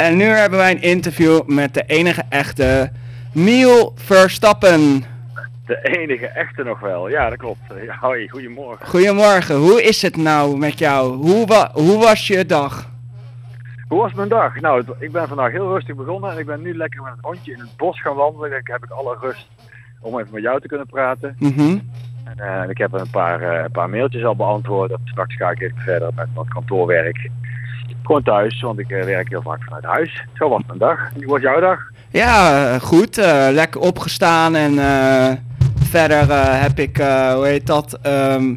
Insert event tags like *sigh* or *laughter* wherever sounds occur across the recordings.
En nu hebben wij een interview met de enige echte Neil Verstappen. De enige echte nog wel, ja dat klopt. Hoi, goedemorgen. Goedemorgen, hoe is het nou met jou? Hoe, wa hoe was je dag? Hoe was mijn dag? Nou, ik ben vandaag heel rustig begonnen en ik ben nu lekker met een hondje in het bos gaan wandelen. Dan heb ik alle rust om even met jou te kunnen praten. Mhm. En, eh, ik heb een paar, eh, een paar mailtjes al beantwoord. Straks ga ik even verder met wat kantoorwerk. Gewoon thuis, want ik eh, werk heel vaak vanuit huis. Zo was mijn dag. En hoe was jouw dag? Ja, eh, goed. eh, lekker opgestaan en verder heb ik, hoe heet dat, ehm,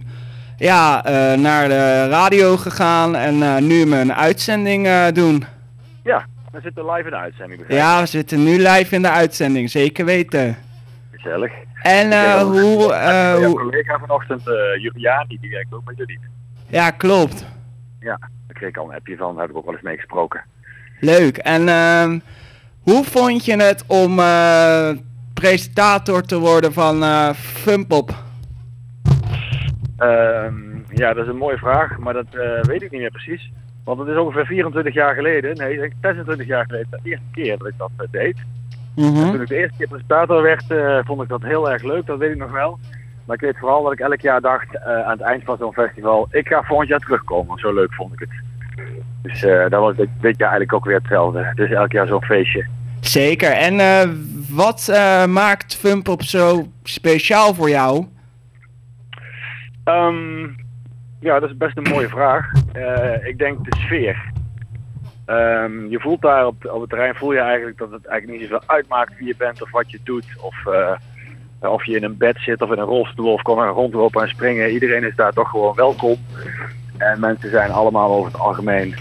ja, naar de radio gegaan en nu mijn uitzending doen. Ja, we zitten live in de uitzending. begrijp Ja, we zitten nu live in de uitzending, zeker weten. Gezellig. En hoe, hoe, collega vanochtend, Juliani, die werkt ook met jullie. ja, klopt. Ja, daar kreeg ik al een appje van, daar heb ik ook wel eens mee gesproken. Leuk. En ehm, hoe vond je het om eh, presentator te worden van eh Funpop? Ehm, ja, dat is een mooie vraag, maar dat eh, weet ik niet meer precies. Want het is ongeveer 24 jaar geleden, nee, ik denk 26 jaar geleden, de eerste keer dat ik dat deed. Mhm. Toen ik de eerste keer presentator werd, vond ik dat heel erg leuk, dat weet ik nog wel. Maar ik weet vooral dat ik elk jaar dacht, eh, aan het eind van zo'n festival, ik ga volgend jaar terugkomen, zo leuk vond ik het. Dus eh dat was dit, dit jaar eigenlijk ook weer hetzelfde. Dus elk jaar zo'n feestje. Zeker. En eh, wat eh, maakt Funpop zo speciaal voor jou? Ehm, ja, dat is best een mooie vraag. Eh, ik denk de sfeer. Ehm, je voelt daar op, op het terrein voel je eigenlijk dat het eigenlijk niet zoveel uitmaakt wie je bent of wat je doet. Of, eh, of je in een bed zit of in een rolstoel of kan er rondlopen en springen. Iedereen is daar toch gewoon welkom. En mensen zijn allemaal over het algemeen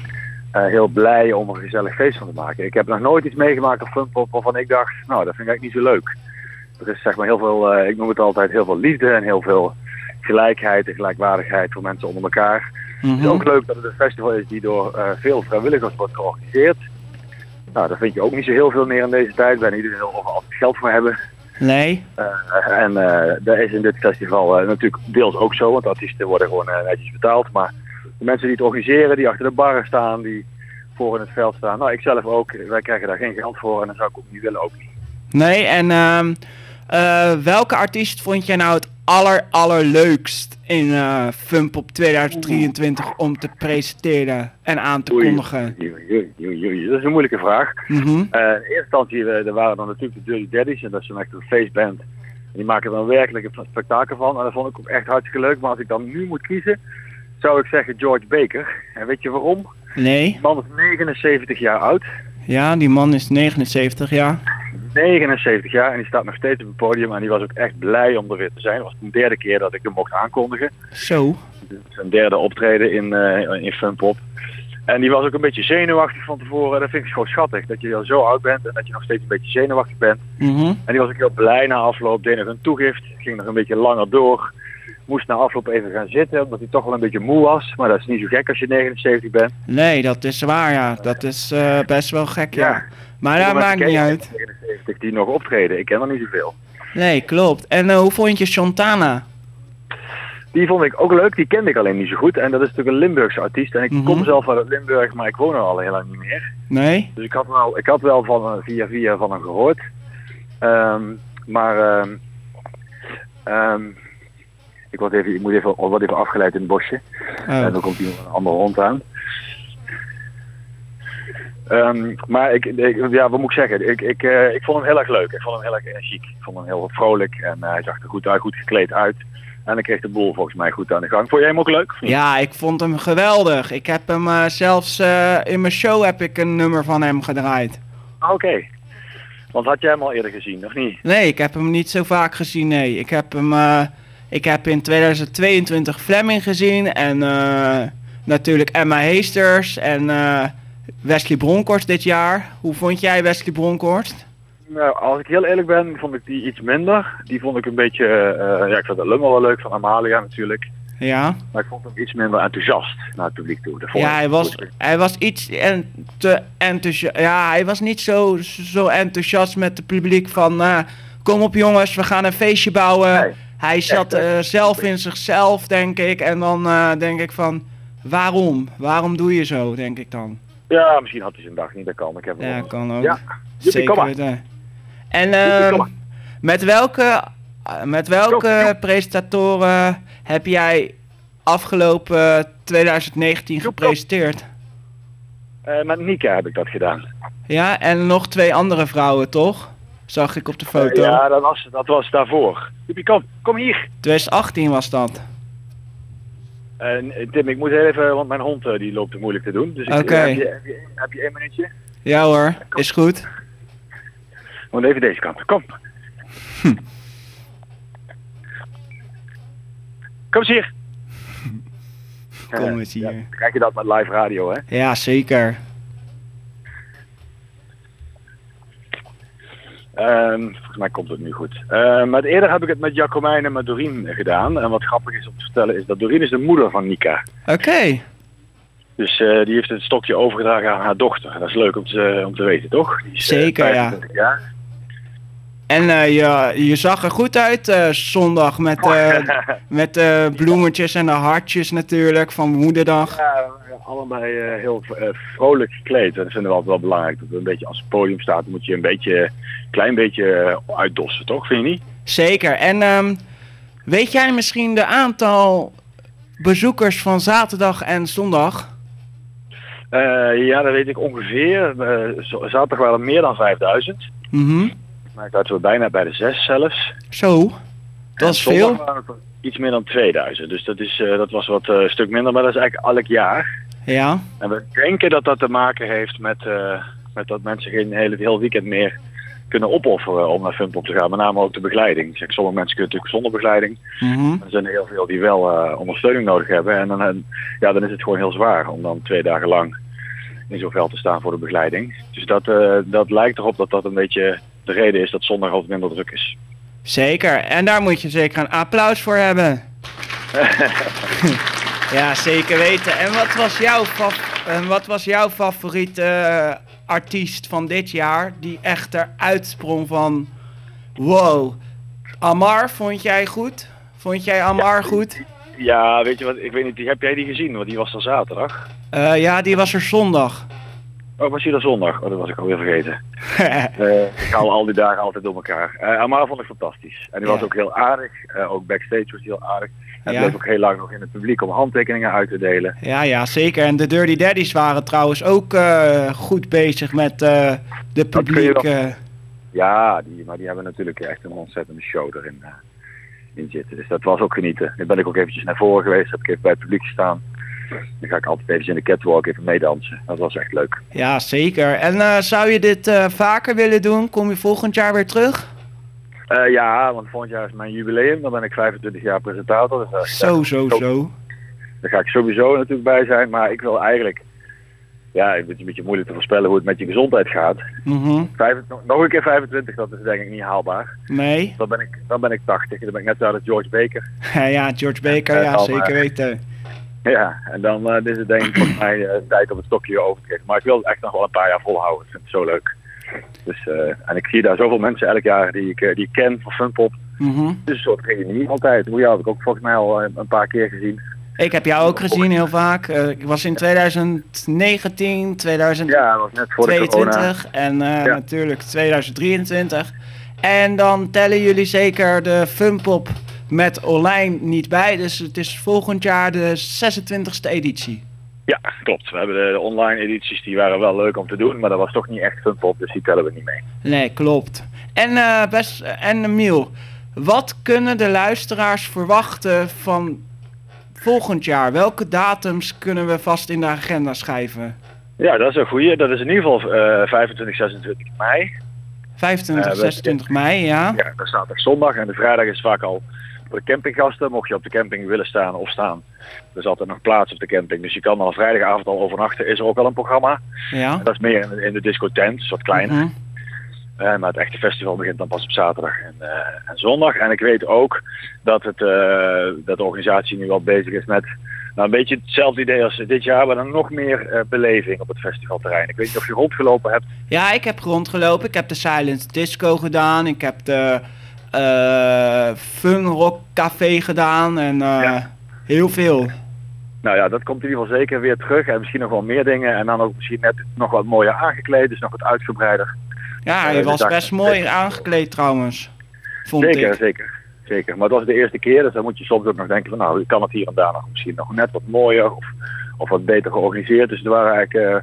eh, heel blij om er een gezellig feest van te maken. Ik heb nog nooit iets meegemaakt op Funpop waarvan ik dacht, nou dat vind ik eigenlijk niet zo leuk. Er is zeg maar heel veel, eh, ik noem het altijd heel veel liefde en heel veel gelijkheid en gelijkwaardigheid voor mensen onder elkaar. Het is Mhm. ook leuk dat het een festival is die door eh, veel vrijwilligers wordt georganiseerd. Nou, dat vind je ook niet zo heel veel meer in deze tijd. Bij iedereen wil altijd geld voor hebben. Nee? Eh, en eh dat is in dit festival eh, natuurlijk deels ook zo, want artiesten worden gewoon netjes betaald. Maar de mensen die het organiseren, die achter de barren staan, die voor in het veld staan. Nou, ik zelf ook. Wij krijgen daar geen geld voor en dat zou ik ook niet willen. Ook niet. Nee, en ehm, eh, welke artiest vond jij nou het aller, allerleukst in eh Funpop 2023 om te presenteren en aan te kondigen? Oei, oei, oei, oei. Dat is een moeilijke vraag. Mhm. Eh, in eerste instantie eh, er waren dan natuurlijk de Dirty Daddies. En dat is dan echt een feestband. En die maken er dan werkelijk een spektakel van. En dat vond ik ook echt hartstikke leuk. Maar als ik dan nu moet kiezen, zou ik zeggen George Baker. En weet je waarom? Nee? Die man is 79 jaar oud. Ja, die man is 79 jaar. 79 jaar en die staat nog steeds op het podium. En die was ook echt blij om er weer te zijn. Het was de derde keer dat ik hem mocht aankondigen. Zo. Zijn derde optreden in, eh in Funpop. En die was ook een beetje zenuwachtig van tevoren. Dat vind ik gewoon schattig. Dat je al zo oud bent en dat je nog steeds een beetje zenuwachtig bent. Mhm. En die was ook heel blij na afloop. Deed nog een toegift. Ging nog een beetje langer door. Moest na afloop even gaan zitten. Omdat hij toch wel een beetje moe was. Maar dat is niet zo gek als je 79 bent. Nee, dat is waar, ja. Dat is eh, best wel gek, ja. Ja. Maar dat maakt niet uit. van 79 die nog optreden. Ik ken er niet zoveel. Nee, klopt. En eh, hoe vond je Shontana? Die vond ik ook leuk. Die kende ik alleen niet zo goed. En dat is natuurlijk een Limburgse artiest. En ik Mhm. kom zelf uit Limburg. Maar ik woon er al heel lang niet meer. Nee? Dus ik had wel, ik had wel van, eh, via via van hem gehoord. Ehm, maar ehm, ehm, ik, word even, ik moet even, word even afgeleid in het bosje. En Oh. dan komt hier nog een andere hond aan. Ehm, maar ik, ik- ja, wat moet ik zeggen? Ik, ik, eh, ik vond hem heel erg leuk. Ik vond hem heel erg energiek. Ik vond hem heel vrolijk en eh, hij zag er goed uit, goed gekleed uit. En ik kreeg de boel volgens mij goed aan de gang. Vond jij hem ook leuk? Ja, ik vond hem geweldig. Ik heb hem eh, zelfs eh, in mijn show heb ik een nummer van hem gedraaid. Ah, Oké. Want had jij hem al eerder gezien, of niet? Nee, ik heb hem niet zo vaak gezien, nee. Ik heb hem eh, ik heb in 2022 Fleming gezien en eh, natuurlijk Emma Heesters en eh, Wesley Bronkhorst dit jaar. Hoe vond jij Wesley Bronkhorst? Nou, als ik heel eerlijk ben, vond ik die iets minder. Die vond ik een beetje, eh, ja, ik vond de Lummel wel leuk van Amalia natuurlijk. Ja, Maar ik vond hem iets minder enthousiast naar het publiek toe. Ja hij, was, hij was iets en te enthousiast. Ja, hij was niet zo, zo enthousiast met het publiek van... kom op jongens, we gaan een feestje bouwen. Nee. Hij zat eh, zelf in zichzelf, denk ik. En dan eh, denk ik van, waarom? Waarom doe je zo, denk ik dan? Ja, misschien had hij zijn dag niet, dat kan. Ik heb Ja, kan ook. Ja, Zeker weten. En ehm, met welke, eh, met welke presentatoren heb jij afgelopen 2019 Joep, joep. gepresenteerd? Met Nika heb ik dat gedaan. Ja, en nog twee andere vrouwen, toch? Zag ik op de foto. Eh, ja, dat was, dat was daarvoor. Joepie, kom, kom hier. 2018 was dat. En eh, Tim, ik moet even, want mijn hond eh, die loopt te moeilijk te doen. Dus ik, heb, je, heb, je, heb je één minuutje? Ja hoor, is goed. Want even deze kant. Kom. Kom eens hier. Kom eens hier. krijg je dat met live radio, hè? Ja, zeker. Ehm, volgens mij komt het nu goed. Ehm, maar eerder heb ik het met Jacomijn en met Doreen gedaan. En wat grappig is om te vertellen is dat Doreen is de moeder van Nika. Oké, Dus eh, die heeft het stokje overgedragen aan haar dochter. Dat is leuk om te, om te weten, toch? Die is, eh, Zeker, ja. 25 jaar. En eh, je, je zag er goed uit eh, zondag met, eh, *laughs* met de bloemetjes en de hartjes natuurlijk van moederdag. Ja, allebei heel vrolijk gekleed. Dat vinden we altijd wel belangrijk. Dat we een beetje als het podium staat, moet je een beetje, klein beetje uitdossen, toch? Vind je niet? Zeker. En ehm, weet jij misschien de aantal bezoekers van zaterdag en zondag? Ja, dat weet ik ongeveer. Zaterdag waren er meer dan 5000. Mhm. Maar ik we bijna bij de 6 zelfs. Zo, dat is veel. iets meer dan 2000. Dus dat, is, eh, dat was wat eh, stuk minder, maar dat is eigenlijk elk jaar. Ja, En we denken dat dat te maken heeft met, eh, met dat mensen geen hele, heel weekend meer kunnen opofferen om naar Funpop te gaan. Met name ook de begeleiding. Zeg, sommige mensen kunnen natuurlijk zonder begeleiding. mhm. Er zijn er heel veel die wel ondersteuning nodig hebben. En dan, ja, dan is het gewoon heel zwaar om dan twee dagen lang in zo'n veld te staan voor de begeleiding. Dus dat, dat lijkt erop dat dat een beetje de reden is dat zondag altijd minder druk is. zeker. En daar moet je zeker een applaus voor hebben. *laughs* ja, zeker weten. En wat was jouw, en wat was jouw favoriete eh, artiest van dit jaar die echt eruit sprong van... Wow, Amar, vond jij goed? Vond jij Amar goed? Ja, weet je wat, ik weet niet, heb jij die gezien? Want die was er zaterdag. Eh, ja, die was er zondag. Oh, was die er zondag? Oh, dat was ik alweer vergeten. *laughs* Eh, ik haal al die dagen altijd door elkaar. Eh Amar vond ik fantastisch. En die was ook heel aardig. Eh, ook backstage was hij heel aardig. En Ja. bleef ook heel lang nog in het publiek om handtekeningen uit te delen. ja, ja, zeker. En de Dirty Daddies waren trouwens ook eh, goed bezig met de je publiek. wel- Ja, die, maar die hebben natuurlijk echt een ontzettende show erin in zitten. Dus dat was ook genieten. Nu ben ik ook eventjes naar voren geweest, heb ik even bij het publiek gestaan. Dan ga ik altijd even in de catwalk even meedansen. Dat was echt leuk. Ja, zeker. En eh, zou je dit eh, vaker willen doen? Kom je volgend jaar weer terug? Eh, ja, want volgend jaar is mijn jubileum. Dan ben ik 25 jaar presentator. Dus daar, Zo, zo, zo. daar ga ik sowieso natuurlijk bij zijn. Maar ik wil eigenlijk... Ja, het is een beetje moeilijk te voorspellen hoe het met je gezondheid gaat. Mhm. Vijf- nog een keer 25, dat is denk ik niet haalbaar. Nee? Dan ben ik, dan ben ik 80. Dan ben ik net zo als George Baker. *laughs* ja, George Baker, ja, dan, zeker weten. Ja, en dan eh, is het denk ik volgens mij eh, tijd om het stokje over te geven. Maar ik wil het echt nog wel een paar jaar volhouden. Ik vind het zo leuk. Dus, eh, en ik zie daar zoveel mensen elk jaar die ik, die ik ken van Funpop. Het is een soort reunie altijd. Hoe jou heb ik ook volgens mij al een paar keer gezien. Ik heb jou ook gezien heel vaak. Ik was in 2019, 2022 Ja, en Ja. natuurlijk 2023. En dan tellen jullie zeker de Funpop met online niet bij. Dus het is volgend jaar de 26e editie. Ja, klopt. We hebben de, de online edities, die waren wel leuk om te doen. Maar dat was toch niet echt Funpop, dus die tellen we niet mee. Nee, klopt. En, eh best, en Miel, wat kunnen de luisteraars verwachten van volgend jaar? Welke datums kunnen we vast in de agenda schrijven? Ja, dat is een goeie. Dat is in ieder geval eh 25, 26 mei. 25, Eh, we- 26 mei, ja. Ja, dat staat er zondag. En de vrijdag is vaak al voor de campinggasten. Mocht je op de camping willen staan of staan. Er is altijd nog plaats op de camping. Dus je kan al vrijdagavond al overnachten. Is er ook al een programma. Ja. En dat is meer in de, de discotent. Dus wat kleiner. Mhm. Eh, maar het echte festival begint dan pas op zaterdag en, eh, en zondag. En ik weet ook dat, het, eh, dat de organisatie nu al bezig is met nou, een beetje hetzelfde idee als dit jaar, maar dan nog meer beleving op het festivalterrein. Ik weet niet of je rondgelopen hebt. Ja, ik heb rondgelopen. Ik heb de Silent Disco gedaan. Ik heb de eh Fun Rock Café gedaan. En eh, Ja. heel veel. Nou ja, dat komt in ieder geval zeker weer terug. En misschien nog wel meer dingen. En dan ook misschien net nog wat mooier aangekleed. Dus nog wat uitgebreider. Ja, Eh, je dus was best mooi aangekleed trouwens. Vond Zeker, ik. zeker. Zeker. Maar het was de eerste keer. Dus dan moet je soms ook nog denken van nou, kan het hier en daar nog misschien nog net wat mooier. Of, of wat beter georganiseerd. Dus er waren eigenlijk een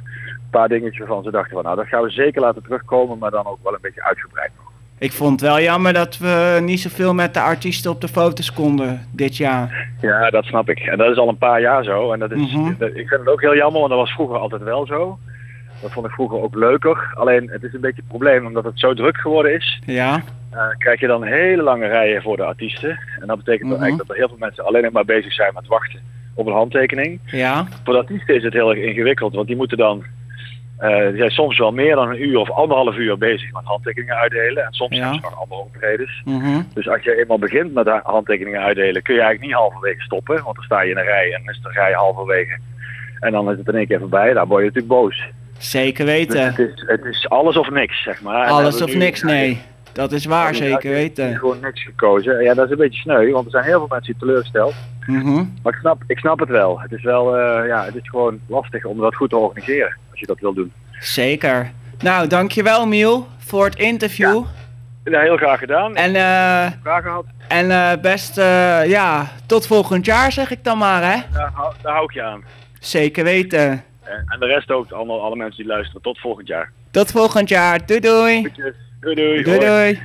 paar dingetjes waarvan ze dachten van nou, dat gaan we zeker laten terugkomen. Maar dan ook wel een beetje uitgebreid nog. Ik vond het wel jammer dat we niet zoveel met de artiesten op de foto's konden dit jaar. Ja, dat snap ik. En dat is al een paar jaar zo. En dat is, Mhm. dat- ik vind het ook heel jammer, want dat was vroeger altijd wel zo. Dat vond ik vroeger ook leuker. Alleen het is een beetje het probleem, omdat het zo druk geworden is, Ja, eh, krijg je dan hele lange rijen voor de artiesten. En dat betekent dan Mhm. eigenlijk dat er heel veel mensen alleen nog maar bezig zijn met wachten op een handtekening. ja, Voor de artiesten is het heel erg ingewikkeld, want die moeten dan, die zijn soms wel meer dan een uur of anderhalf uur bezig met handtekeningen uitdelen. En soms Ja. hebben ze nog andere optredens. mhm. Dus als je eenmaal begint met ha- handtekeningen uitdelen, kun je eigenlijk niet halverwege stoppen. Want dan sta je in een rij en dan is de rij halverwege. En dan is het in één keer voorbij. Dan word je natuurlijk boos. zeker Dus weten. het, is, het is alles of niks, zeg maar. Alles of nu- niks, nee. Dat is waar, zeker weten. Gewoon niks gekozen. En Ja, dat is een beetje sneu, want er zijn heel veel mensen die teleurgesteld. Mhm. Maar ik snap, ik snap het wel. Het is wel, eh, ja, het is gewoon lastig om dat goed te organiseren. Als je dat wil doen. Zeker. Nou, dankjewel Miel voor het interview. Ja, heel graag gedaan. En, eh, Vragen gehad? en eh, best, eh, ja, tot volgend jaar zeg ik dan maar, hè. Daar, hou- daar hou ik je aan. Zeker weten. En, de rest ook, alle, alle mensen die luisteren. Tot volgend jaar. Tot volgend jaar. Doei doei. Doei doei. Doei doei.